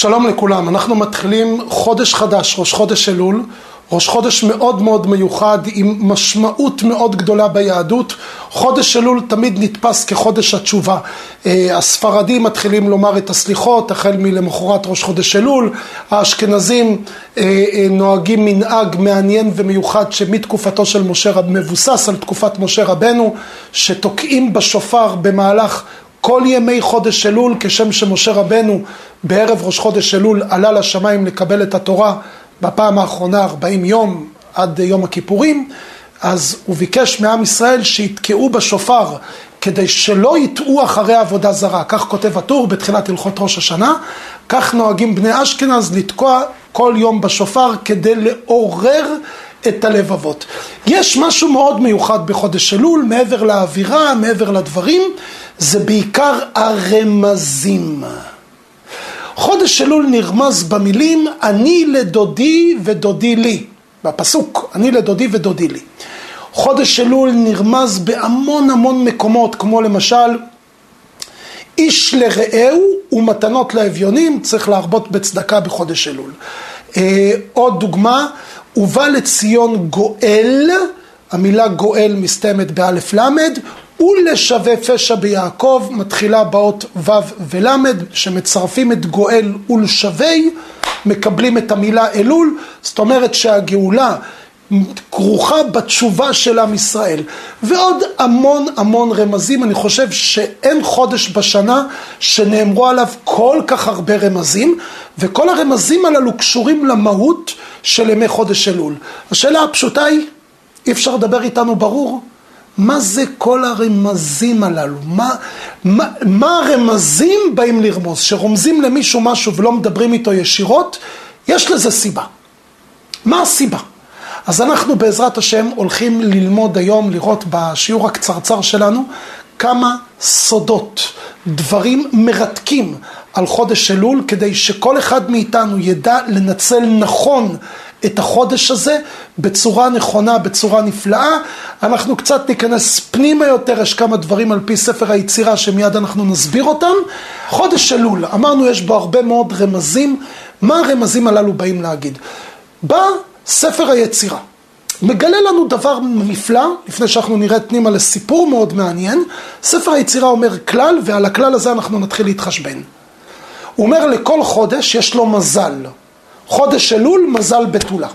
שלום לכולם, אנחנו מתחילים חודש חדש, ראש חודש אלול, ראש חודש מאוד מאוד מיוחד עם משמעות מאוד גדולה ביהדות. חודש אלול תמיד נתפס כחודש התשובה. אה, הספרדים מתחילים לומר את הסליחות החל מלמחרת ראש חודש אלול, האשכנזים אה, אה, נוהגים מנהג מעניין ומיוחד שמתקופתו של משה מבוסס על תקופת משה רבנו, שתוקעים בשופר במהלך כל ימי חודש אלול, כשם שמשה רבנו בערב ראש חודש אלול עלה לשמיים לקבל את התורה בפעם האחרונה 40 יום עד יום הכיפורים, אז הוא ביקש מעם ישראל שיתקעו בשופר כדי שלא יטעו אחרי עבודה זרה. כך כותב הטור בתחילת הלכות ראש השנה, כך נוהגים בני אשכנז לתקוע כל יום בשופר כדי לעורר את הלבבות. יש משהו מאוד מיוחד בחודש אלול, מעבר לאווירה, מעבר לדברים, זה בעיקר הרמזים. חודש אלול נרמז במילים אני לדודי ודודי לי, בפסוק אני לדודי ודודי לי. חודש אלול נרמז בהמון המון מקומות, כמו למשל איש לרעהו ומתנות לאביונים, צריך להרבות בצדקה בחודש אלול. אה, עוד דוגמה, ובא לציון גואל, המילה גואל מסתיימת באלף למד, ולשווה פשע ביעקב, מתחילה באות ו' ול', שמצרפים את גואל ולשווי, מקבלים את המילה אלול, זאת אומרת שהגאולה כרוכה בתשובה של עם ישראל. ועוד המון המון רמזים, אני חושב שאין חודש בשנה שנאמרו עליו כל כך הרבה רמזים, וכל הרמזים הללו קשורים למהות של ימי חודש אלול. השאלה הפשוטה היא, אי אפשר לדבר איתנו ברור? מה זה כל הרמזים הללו? מה, מה, מה הרמזים באים לרמוז? שרומזים למישהו משהו ולא מדברים איתו ישירות, יש לזה סיבה. מה הסיבה? אז אנחנו בעזרת השם הולכים ללמוד היום, לראות בשיעור הקצרצר שלנו, כמה סודות, דברים מרתקים על חודש אלול, כדי שכל אחד מאיתנו ידע לנצל נכון את החודש הזה בצורה נכונה, בצורה נפלאה. אנחנו קצת ניכנס פנימה יותר, יש כמה דברים על פי ספר היצירה שמיד אנחנו נסביר אותם. חודש אלול, אמרנו יש בו הרבה מאוד רמזים, מה הרמזים הללו באים להגיד? בא ספר היצירה. מגלה לנו דבר נפלא, לפני שאנחנו נרד פנימה לסיפור מאוד מעניין, ספר היצירה אומר כלל, ועל הכלל הזה אנחנו נתחיל להתחשבן. הוא אומר לכל חודש יש לו מזל. חודש אלול, מזל בתולה.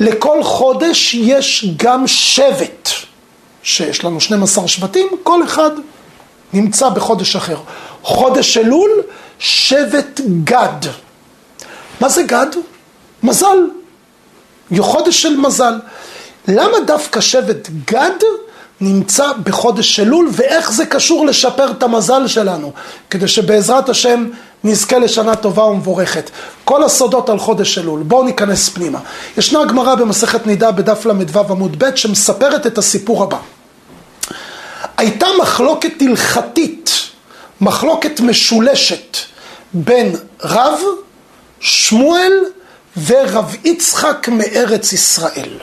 לכל חודש יש גם שבט, שיש לנו 12 שבטים, כל אחד נמצא בחודש אחר. חודש אלול, שבט גד. מה זה גד? מזל. חודש של מזל. למה דווקא שבט גד נמצא בחודש אלול, ואיך זה קשור לשפר את המזל שלנו, כדי שבעזרת השם נזכה לשנה טובה ומבורכת. כל הסודות על חודש אלול, בואו ניכנס פנימה. ישנה גמרא במסכת נידה בדף ל"ו עמוד ב' שמספרת את הסיפור הבא. הייתה מחלוקת הלכתית, מחלוקת משולשת, בין רב, שמואל ורב יצחק מארץ ישראל.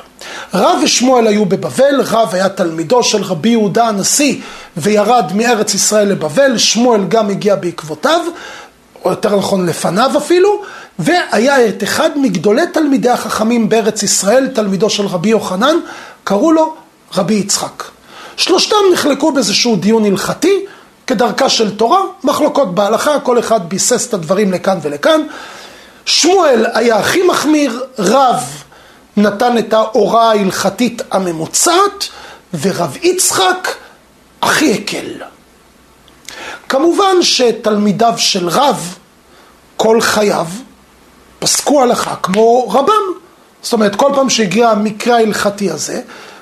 רב ושמואל היו בבבל, רב היה תלמידו של רבי יהודה הנשיא וירד מארץ ישראל לבבל, שמואל גם הגיע בעקבותיו, או יותר נכון לפניו אפילו, והיה את אחד מגדולי תלמידי החכמים בארץ ישראל, תלמידו של רבי יוחנן, קראו לו רבי יצחק. שלושתם נחלקו באיזשהו דיון הלכתי, כדרכה של תורה, מחלוקות בהלכה, כל אחד ביסס את הדברים לכאן ולכאן. שמואל היה הכי מחמיר, רב נתן את ההוראה ההלכתית הממוצעת, ורב יצחק הכי הקל. כמובן שתלמידיו של רב, כל חייו, פסקו הלכה כמו רבם. זאת אומרת, כל פעם שהגיע המקרה ההלכתי הזה,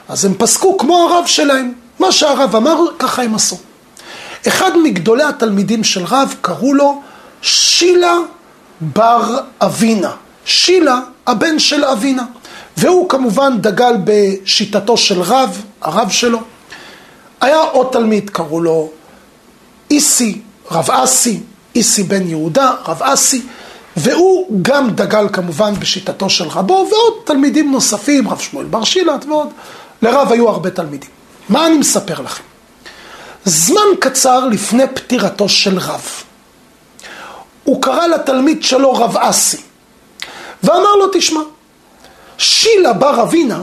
אז הם פסקו כמו הרב שלהם. מה שהרב אמר, ככה הם עשו. אחד מגדולי התלמידים של רב, קראו לו שילה בר אבינה. שילה, הבן של אבינה. והוא כמובן דגל בשיטתו של רב, הרב שלו. היה עוד תלמיד, קראו לו איסי, רב אסי, איסי בן יהודה, רב אסי, והוא גם דגל כמובן בשיטתו של רבו, ועוד תלמידים נוספים, רב שמואל בר שילת ועוד. לרב היו הרבה תלמידים. מה אני מספר לכם? זמן קצר לפני פטירתו של רב, הוא קרא לתלמיד שלו רב אסי, ואמר לו, תשמע, שילה בר אבינה,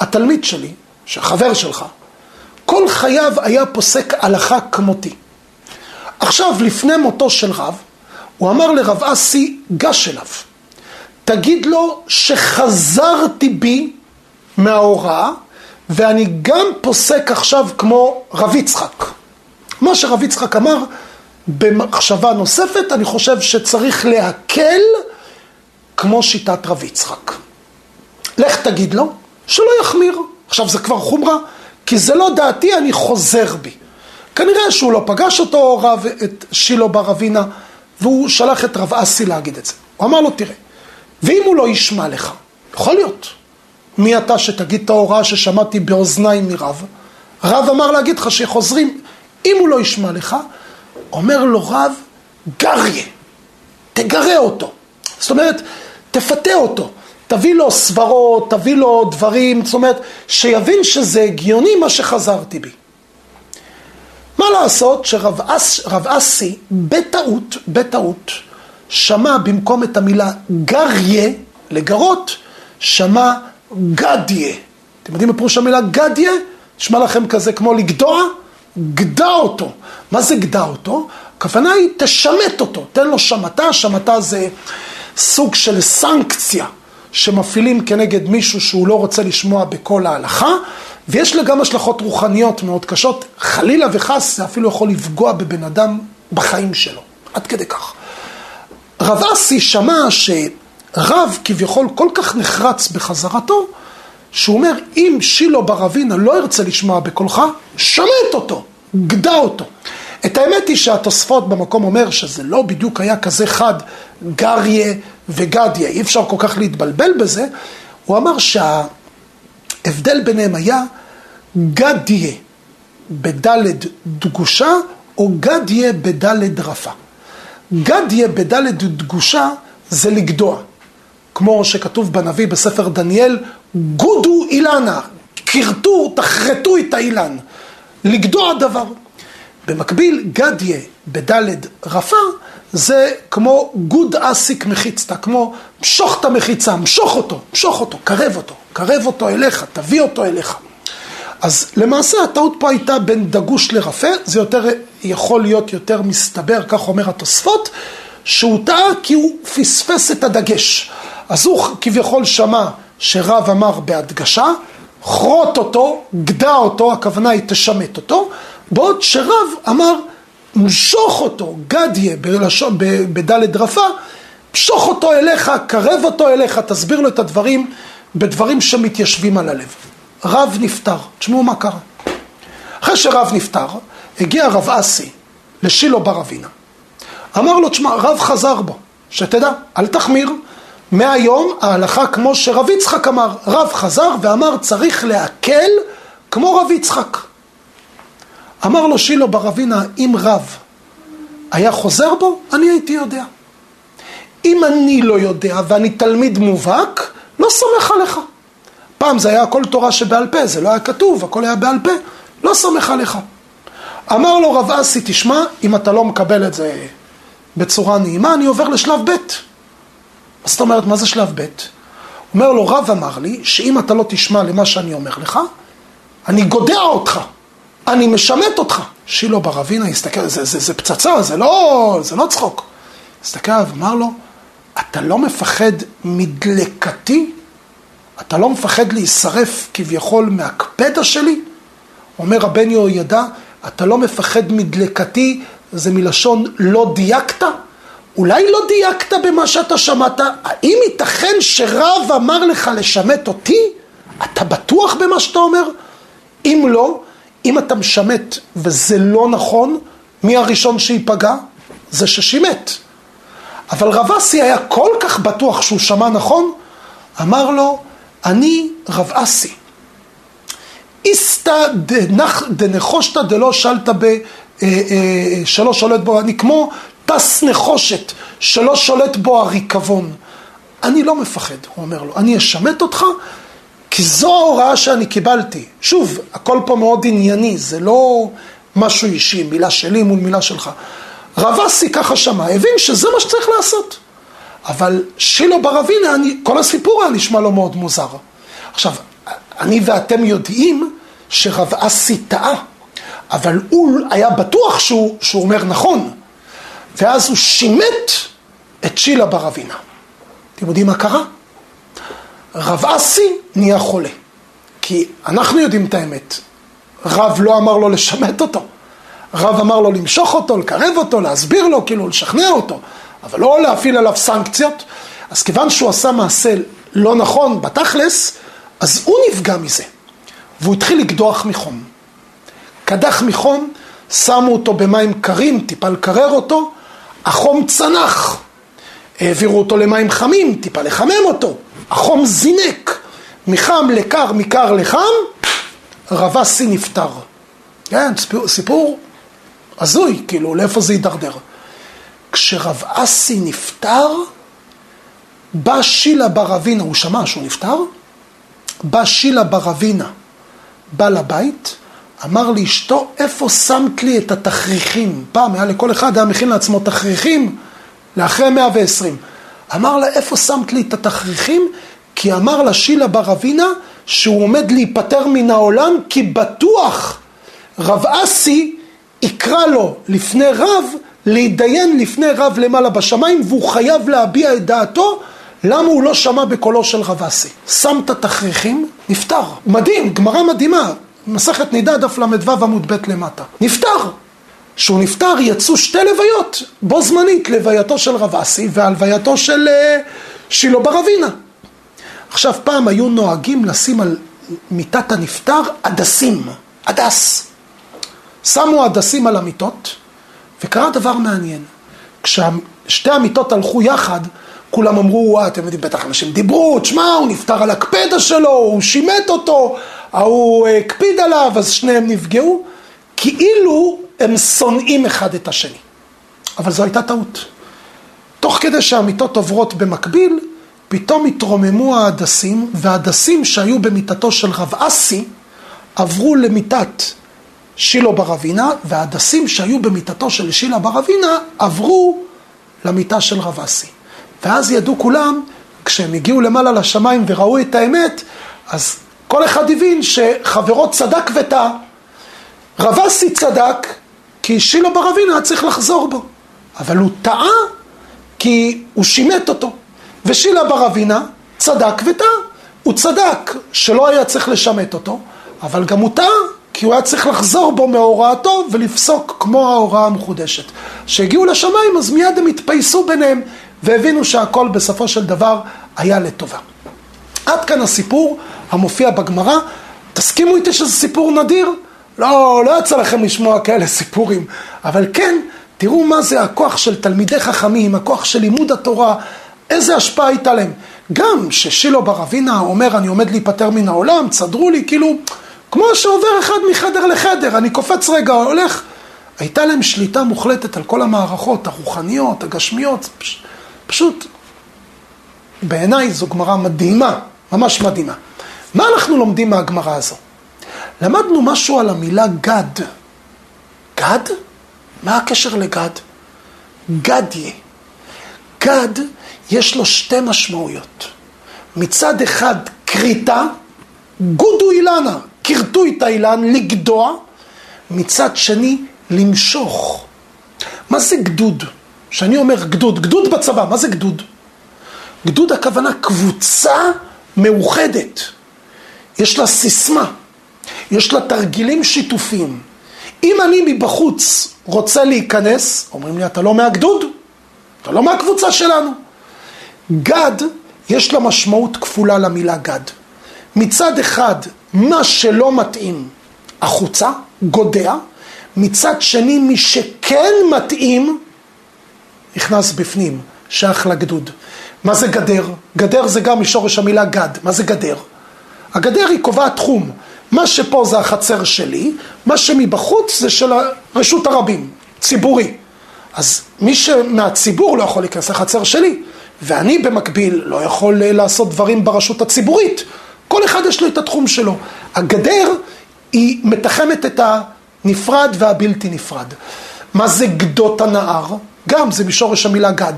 התלמיד שלי, שחבר שלך, כל חייו היה פוסק הלכה כמותי. עכשיו, לפני מותו של רב, הוא אמר לרב אסי, גש אליו, תגיד לו שחזרתי בי מההוראה, ואני גם פוסק עכשיו כמו רב יצחק. מה שרב יצחק אמר, במחשבה נוספת, אני חושב שצריך להקל כמו שיטת רב יצחק. לך תגיד לו שלא יחמיר. עכשיו זה כבר חומרה, כי זה לא דעתי, אני חוזר בי. כנראה שהוא לא פגש אותו רב, את שילו בר אבינה, והוא שלח את רב אסי להגיד את זה. הוא אמר לו, תראה, ואם הוא לא ישמע לך, יכול להיות, מי אתה שתגיד את ההוראה ששמעתי באוזניים מרב? רב אמר להגיד לך שחוזרים, אם הוא לא ישמע לך, אומר לו רב, גריה, תגרה אותו. זאת אומרת, תפתה אותו, תביא לו סברות, תביא לו דברים, זאת אומרת, שיבין שזה הגיוני מה שחזרתי בי. מה לעשות שרב אס, אסי בטעות, בטעות, שמע במקום את המילה גריה, לגרות, שמע גדיה. אתם יודעים מה פירוש המילה גדיה? נשמע לכם כזה כמו לגדוע? גדע אותו. מה זה גדע אותו? הכוונה היא תשמט אותו, תן לו שמטה, שמטה זה סוג של סנקציה שמפעילים כנגד מישהו שהוא לא רוצה לשמוע בכל ההלכה, ויש לה גם השלכות רוחניות מאוד קשות, חלילה וחס זה אפילו יכול לפגוע בבן אדם בחיים שלו, עד כדי כך. רב אסי שמע שרב כביכול כל כך נחרץ בחזרתו, שהוא אומר, אם שילה בר אבינה לא ירצה לשמוע בקולך, שמט אותו, גדע אותו. את האמת היא שהתוספות במקום אומר שזה לא בדיוק היה כזה חד, גריה וגדיה, אי אפשר כל כך להתבלבל בזה, הוא אמר שההבדל ביניהם היה גדיה בדלת דגושה או גדיה בדלת רפה. גדיה בדלת דגושה זה לגדוע, כמו שכתוב בנביא בספר דניאל, גודו אילנה, כרתו, תחרטו את האילן, לגדוע דבר. במקביל, גדיה בדלת רפה זה כמו גוד אסיק מחיצתא, כמו משוך את המחיצה, משוך אותו, משוך אותו, קרב אותו, קרב אותו אליך, תביא אותו אליך. אז למעשה הטעות פה הייתה בין דגוש לרפה, זה יותר יכול להיות יותר מסתבר, כך אומר התוספות, שהוא טעה כי הוא פספס את הדגש. אז הוא כביכול שמע שרב אמר בהדגשה, חרוט אותו, גדע אותו, הכוונה היא תשמט אותו, בעוד שרב אמר, משוך אותו, גדיה, בלשון, בדלת רפה, משוך אותו אליך, קרב אותו אליך, תסביר לו את הדברים בדברים שמתיישבים על הלב. רב נפטר, תשמעו מה קרה. אחרי שרב נפטר, הגיע רב אסי לשילה בר אבינה. אמר לו, תשמע, רב חזר בו, שתדע, אל תחמיר. מהיום ההלכה כמו שרב יצחק אמר, רב חזר ואמר צריך להקל כמו רב יצחק. אמר לו שילה בר אבינה, אם רב היה חוזר בו, אני הייתי יודע. אם אני לא יודע ואני תלמיד מובהק, לא סומך עליך. פעם זה היה הכל תורה שבעל פה, זה לא היה כתוב, הכל היה בעל פה, לא סומך עליך. אמר לו רב אסי, תשמע, אם אתה לא מקבל את זה בצורה נעימה, אני עובר לשלב ב'. מה זאת אומרת, מה זה שלב ב'? אומר לו, רב אמר לי, שאם אתה לא תשמע למה שאני אומר לך, אני גודע אותך. אני משמט אותך. שילה בר אבינה הסתכל, זה, זה, זה פצצה, זה לא, זה לא צחוק. הסתכל עליו, אמר לו, אתה לא מפחד מדלקתי? אתה לא מפחד להישרף כביכול מהקפדה שלי? אומר הבן יהוידע, אתה לא מפחד מדלקתי, זה מלשון לא דייקת? אולי לא דייקת במה שאתה שמעת? האם ייתכן שרב אמר לך לשמט אותי? אתה בטוח במה שאתה אומר? אם לא, אם אתה משמט וזה לא נכון, מי הראשון שייפגע? זה ששימט. אבל רב אסי היה כל כך בטוח שהוא שמע נכון, אמר לו, אני רב אסי. איסתא דנחושתא דלא שלתא. אה, אה, שלא שולט בו, אני כמו טס נחושת שלא שולט בו הריקבון. אני לא מפחד, הוא אומר לו, אני אשמט אותך כי זו ההוראה שאני קיבלתי. שוב, הכל פה מאוד ענייני, זה לא משהו אישי, מילה שלי מול מילה שלך. רב אסי ככה שמע, הבין שזה מה שצריך לעשות. אבל שילו ברבינה, אני, כל הסיפור היה נשמע לו מאוד מוזר. עכשיו, אני ואתם יודעים שרב אסי טעה, אבל הוא היה בטוח שהוא, שהוא אומר נכון, ואז הוא שימט את שילה ברבינה. אתם יודעים מה קרה? רב אסי נהיה חולה. כי אנחנו יודעים את האמת. רב לא אמר לו לשמט אותו. רב אמר לו למשוך אותו, לקרב אותו, להסביר לו, כאילו לשכנע אותו, אבל לא להפעיל עליו סנקציות. אז כיוון שהוא עשה מעשה לא נכון בתכלס, אז הוא נפגע מזה. והוא התחיל לקדוח מחום. קדח מחום, שמו אותו במים קרים, טיפה לקרר אותו, החום צנח. העבירו אותו למים חמים, טיפה לחמם אותו, החום זינק, מחם לקר, מקר לחם, רב אסי נפטר. כן, סיפור הזוי, כאילו, לאיפה זה יידרדר. כשרב אסי נפטר, בא שילה ברבינה, הוא שמע שהוא נפטר? בא שילה ברבינה, בא לבית, אמר לאשתו, איפה שמת לי את התכריכים? פעם היה לכל אחד, היה מכין לעצמו תכריכים לאחרי 120. אמר לה, איפה שמת לי את התכריכים? כי אמר לה שילה ברבינה שהוא עומד להיפטר מן העולם, כי בטוח רב אסי יקרא לו לפני רב, להתדיין לפני רב למעלה בשמיים, והוא חייב להביע את דעתו למה הוא לא שמע בקולו של רב אסי. שם את התכריכים, נפטר. מדהים, גמרא מדהימה. מסכת נידה, דף ל"ו עמוד ב' למטה. נפטר. כשהוא נפטר יצאו שתי לוויות, בו זמנית, לווייתו של רב אסי והלווייתו של uh, שילה ברבינה. עכשיו, פעם היו נוהגים לשים על מיטת הנפטר הדסים, הדס. שמו הדסים על המיטות, וקרה דבר מעניין. כששתי המיטות הלכו יחד, כולם אמרו, וואה, אתם יודעים, בטח אנשים דיברו, תשמע, הוא נפטר על הקפדה שלו, הוא שימט אותו, ההוא הקפיד עליו, אז שניהם נפגעו. כאילו הם שונאים אחד את השני. אבל זו הייתה טעות. תוך כדי שהמיטות עוברות במקביל, פתאום התרוממו ההדסים, וההדסים שהיו במיטתו של רב אסי, עברו למיטת שילה ברבינה, וההדסים שהיו במיטתו של שילה ברבינה, עברו למיטה של רב אסי. ואז ידעו כולם, כשהם הגיעו למעלה לשמיים וראו את האמת, אז כל אחד הבין שחברו צדק וטעה. רב אסי צדק, כי שילה ברבינה היה צריך לחזור בו. אבל הוא טעה כי הוא שימט אותו. ושילה ברבינה צדק וטעה. הוא צדק שלא היה צריך לשמט אותו, אבל גם הוא טעה כי הוא היה צריך לחזור בו מהוראתו ולפסוק כמו ההוראה המחודשת. כשהגיעו לשמיים אז מיד הם התפייסו ביניהם והבינו שהכל בסופו של דבר היה לטובה. עד כאן הסיפור המופיע בגמרא. תסכימו איתי שזה סיפור נדיר? לא, לא יצא לכם לשמוע כאלה סיפורים, אבל כן, תראו מה זה הכוח של תלמידי חכמים, הכוח של לימוד התורה, איזה השפעה הייתה להם. גם ששילו ברבינה אומר, אני עומד להיפטר מן העולם, צדרו לי, כאילו, כמו שעובר אחד מחדר לחדר, אני קופץ רגע, הולך. הייתה להם שליטה מוחלטת על כל המערכות, הרוחניות, הגשמיות, פש, פשוט, בעיניי זו גמרא מדהימה, ממש מדהימה. מה אנחנו לומדים מהגמרא הזו? למדנו משהו על המילה גד. גד? מה הקשר לגד? גדיה. גד, יש לו שתי משמעויות. מצד אחד, כריתה, גודו אילנה, כרתו את האילן, לגדוע. מצד שני, למשוך. מה זה גדוד? כשאני אומר גדוד, גדוד בצבא, מה זה גדוד? גדוד הכוונה קבוצה מאוחדת. יש לה סיסמה. יש לה תרגילים שיתופיים. אם אני מבחוץ רוצה להיכנס, אומרים לי, אתה לא מהגדוד, אתה לא מהקבוצה שלנו. גד, יש לה משמעות כפולה למילה גד. מצד אחד, מה שלא מתאים החוצה, גודע, מצד שני, מי שכן מתאים, נכנס בפנים, שייך לגדוד. מה זה גדר? גדר זה גם משורש המילה גד. מה זה גדר? הגדר היא קובעת תחום. מה שפה זה החצר שלי, מה שמבחוץ זה של רשות הרבים, ציבורי. אז מי שמהציבור לא יכול להיכנס לחצר שלי, ואני במקביל לא יכול לעשות דברים ברשות הציבורית. כל אחד יש לו את התחום שלו. הגדר היא מתחמת את הנפרד והבלתי נפרד. מה זה גדות הנהר? גם זה משורש המילה גד.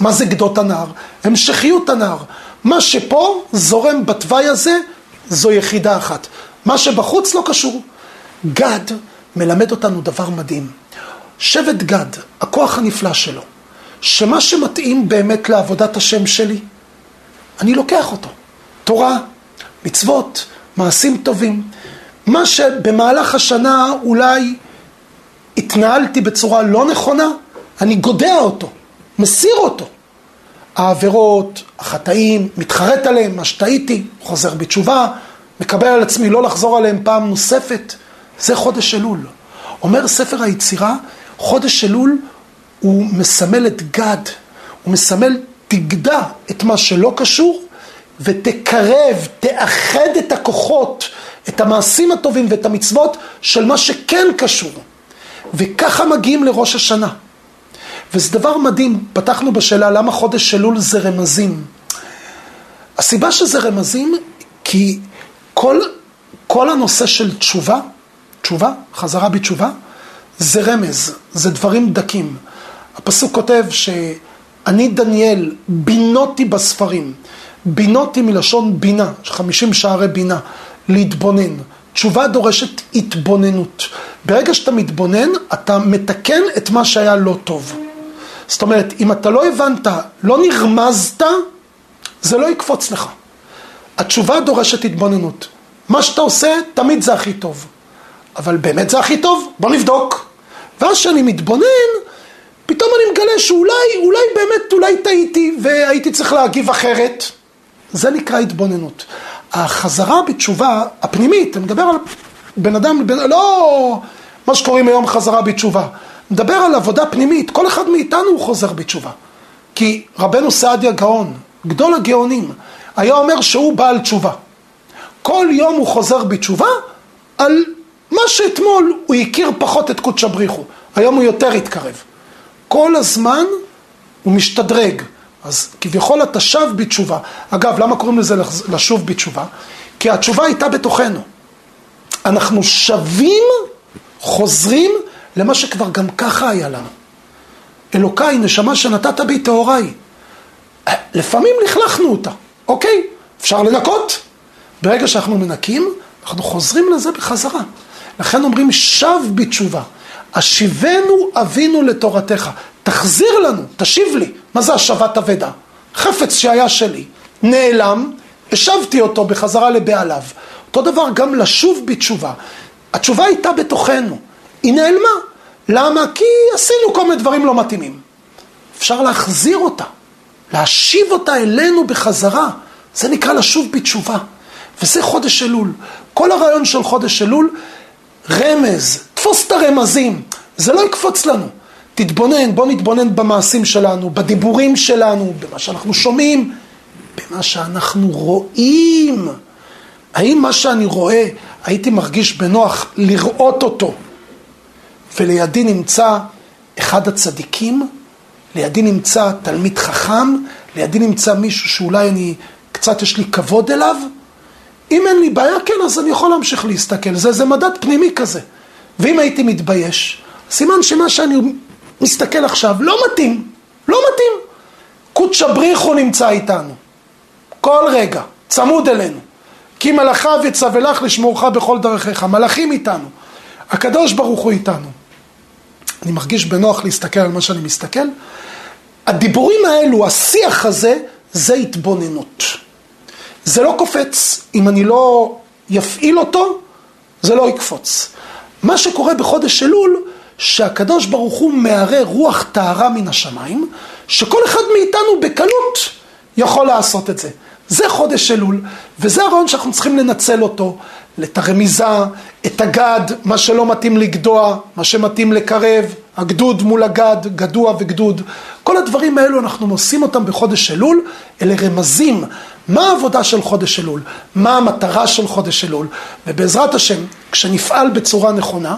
מה זה גדות הנהר? המשכיות הנהר. מה שפה זורם בתוואי הזה זו יחידה אחת. מה שבחוץ לא קשור. גד מלמד אותנו דבר מדהים. שבט גד, הכוח הנפלא שלו, שמה שמתאים באמת לעבודת השם שלי, אני לוקח אותו. תורה, מצוות, מעשים טובים. מה שבמהלך השנה אולי התנהלתי בצורה לא נכונה, אני גודע אותו, מסיר אותו. העבירות, החטאים, מתחרט עליהם, מה שטעיתי, חוזר בתשובה, מקבל על עצמי לא לחזור עליהם פעם נוספת. זה חודש אלול. אומר ספר היצירה, חודש אלול הוא מסמל את גד, הוא מסמל תגדע את מה שלא קשור ותקרב, תאחד את הכוחות, את המעשים הטובים ואת המצוות של מה שכן קשור. וככה מגיעים לראש השנה. וזה דבר מדהים, פתחנו בשאלה למה חודש אלול זה רמזים. הסיבה שזה רמזים, כי כל, כל הנושא של תשובה, תשובה, חזרה בתשובה, זה רמז, זה דברים דקים. הפסוק כותב שאני דניאל בינותי בספרים, בינותי מלשון בינה, חמישים שערי בינה, להתבונן. תשובה דורשת התבוננות. ברגע שאתה מתבונן, אתה מתקן את מה שהיה לא טוב. זאת אומרת, אם אתה לא הבנת, לא נרמזת, זה לא יקפוץ לך. התשובה דורשת התבוננות. מה שאתה עושה, תמיד זה הכי טוב. אבל באמת זה הכי טוב? בוא נבדוק. ואז כשאני מתבונן, פתאום אני מגלה שאולי, אולי באמת, אולי טעיתי והייתי צריך להגיב אחרת. זה נקרא התבוננות. החזרה בתשובה הפנימית, אני מדבר על בן אדם, בן, לא מה שקוראים היום חזרה בתשובה, מדבר על עבודה פנימית, כל אחד מאיתנו הוא חוזר בתשובה. כי רבנו סעדיה גאון, גדול הגאונים, היה אומר שהוא בעל תשובה. כל יום הוא חוזר בתשובה על מה שאתמול הוא הכיר פחות את קודש הבריחו, היום הוא יותר התקרב. כל הזמן הוא משתדרג. אז כביכול אתה שב בתשובה. אגב, למה קוראים לזה לשוב בתשובה? כי התשובה הייתה בתוכנו. אנחנו שבים, חוזרים למה שכבר גם ככה היה לנו. אלוקיי, נשמה שנתת בי טהוריי. לפעמים לכלכנו אותה, אוקיי? אפשר לנקות. ברגע שאנחנו מנקים, אנחנו חוזרים לזה בחזרה. לכן אומרים שב בתשובה. השיבנו אבינו לתורתך. תחזיר לנו, תשיב לי. מה זה השבת אבדה? חפץ שהיה שלי, נעלם, השבתי אותו בחזרה לבעליו. אותו דבר גם לשוב בתשובה. התשובה הייתה בתוכנו, היא נעלמה. למה? כי עשינו כל מיני דברים לא מתאימים. אפשר להחזיר אותה, להשיב אותה אלינו בחזרה. זה נקרא לשוב בתשובה. וזה חודש אלול. כל הרעיון של חודש אלול, רמז, תפוס את הרמזים, זה לא יקפוץ לנו. תתבונן, בוא נתבונן במעשים שלנו, בדיבורים שלנו, במה שאנחנו שומעים, במה שאנחנו רואים. האם מה שאני רואה, הייתי מרגיש בנוח לראות אותו, ולידי נמצא אחד הצדיקים, לידי נמצא תלמיד חכם, לידי נמצא מישהו שאולי אני, קצת יש לי כבוד אליו? אם אין לי בעיה, כן, אז אני יכול להמשיך להסתכל. זה, זה מדד פנימי כזה. ואם הייתי מתבייש, סימן שמה שאני מסתכל עכשיו, לא מתאים, לא מתאים. קודשא בריחו נמצא איתנו, כל רגע, צמוד אלינו. כי מלאכיו יצוולך לשמורך בכל דרכיך, מלאכים איתנו, הקדוש ברוך הוא איתנו. אני מרגיש בנוח להסתכל על מה שאני מסתכל. הדיבורים האלו, השיח הזה, זה התבוננות. זה לא קופץ, אם אני לא יפעיל אותו, זה לא יקפוץ. מה שקורה בחודש אלול, שהקדוש ברוך הוא מערה רוח טהרה מן השמיים, שכל אחד מאיתנו בקלות יכול לעשות את זה. זה חודש אלול, וזה הרעיון שאנחנו צריכים לנצל אותו, את הרמיזה, את הגד, מה שלא מתאים לגדוע, מה שמתאים לקרב, הגדוד מול הגד, גדוע וגדוד. כל הדברים האלו אנחנו עושים אותם בחודש אלול, אלה רמזים. מה העבודה של חודש אלול? מה המטרה של חודש אלול? ובעזרת השם, כשנפעל בצורה נכונה,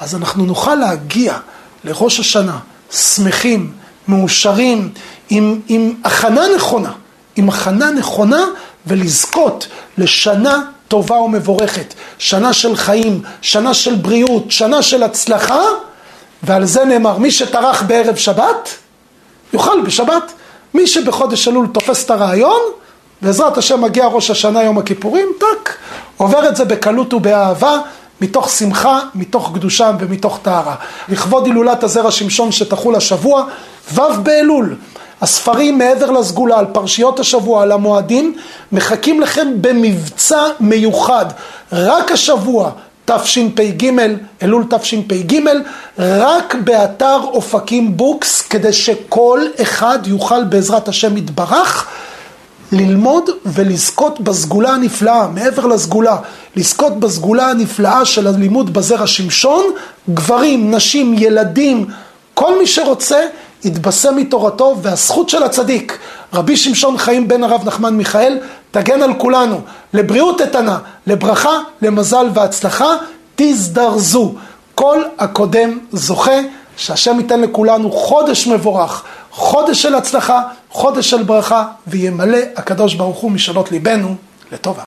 אז אנחנו נוכל להגיע לראש השנה שמחים, מאושרים, עם, עם הכנה נכונה, עם הכנה נכונה ולזכות לשנה טובה ומבורכת, שנה של חיים, שנה של בריאות, שנה של הצלחה, ועל זה נאמר, מי שטרח בערב שבת, יאכל בשבת. מי שבחודש אלול תופס את הרעיון, בעזרת השם מגיע ראש השנה יום הכיפורים, טק, עובר את זה בקלות ובאהבה, מתוך שמחה, מתוך קדושה ומתוך טהרה. לכבוד הילולת הזרע שמשון שתחול השבוע, ו' באלול. הספרים מעבר לסגולה, על פרשיות השבוע, על המועדים, מחכים לכם במבצע מיוחד. רק השבוע, תשפ"ג, אלול תשפ"ג, רק באתר אופקים בוקס, כדי שכל אחד יוכל בעזרת השם יתברך ללמוד ולזכות בסגולה הנפלאה, מעבר לסגולה, לזכות בסגולה הנפלאה של הלימוד בזרע שמשון, גברים, נשים, ילדים, כל מי שרוצה יתבשם מתורתו והזכות של הצדיק, רבי שמשון חיים בן הרב נחמן מיכאל, תגן על כולנו, לבריאות איתנה, לברכה, למזל והצלחה, תזדרזו. כל הקודם זוכה, שהשם ייתן לכולנו חודש מבורך, חודש של הצלחה, חודש של ברכה, וימלא הקדוש ברוך הוא משאלות ליבנו לטובה.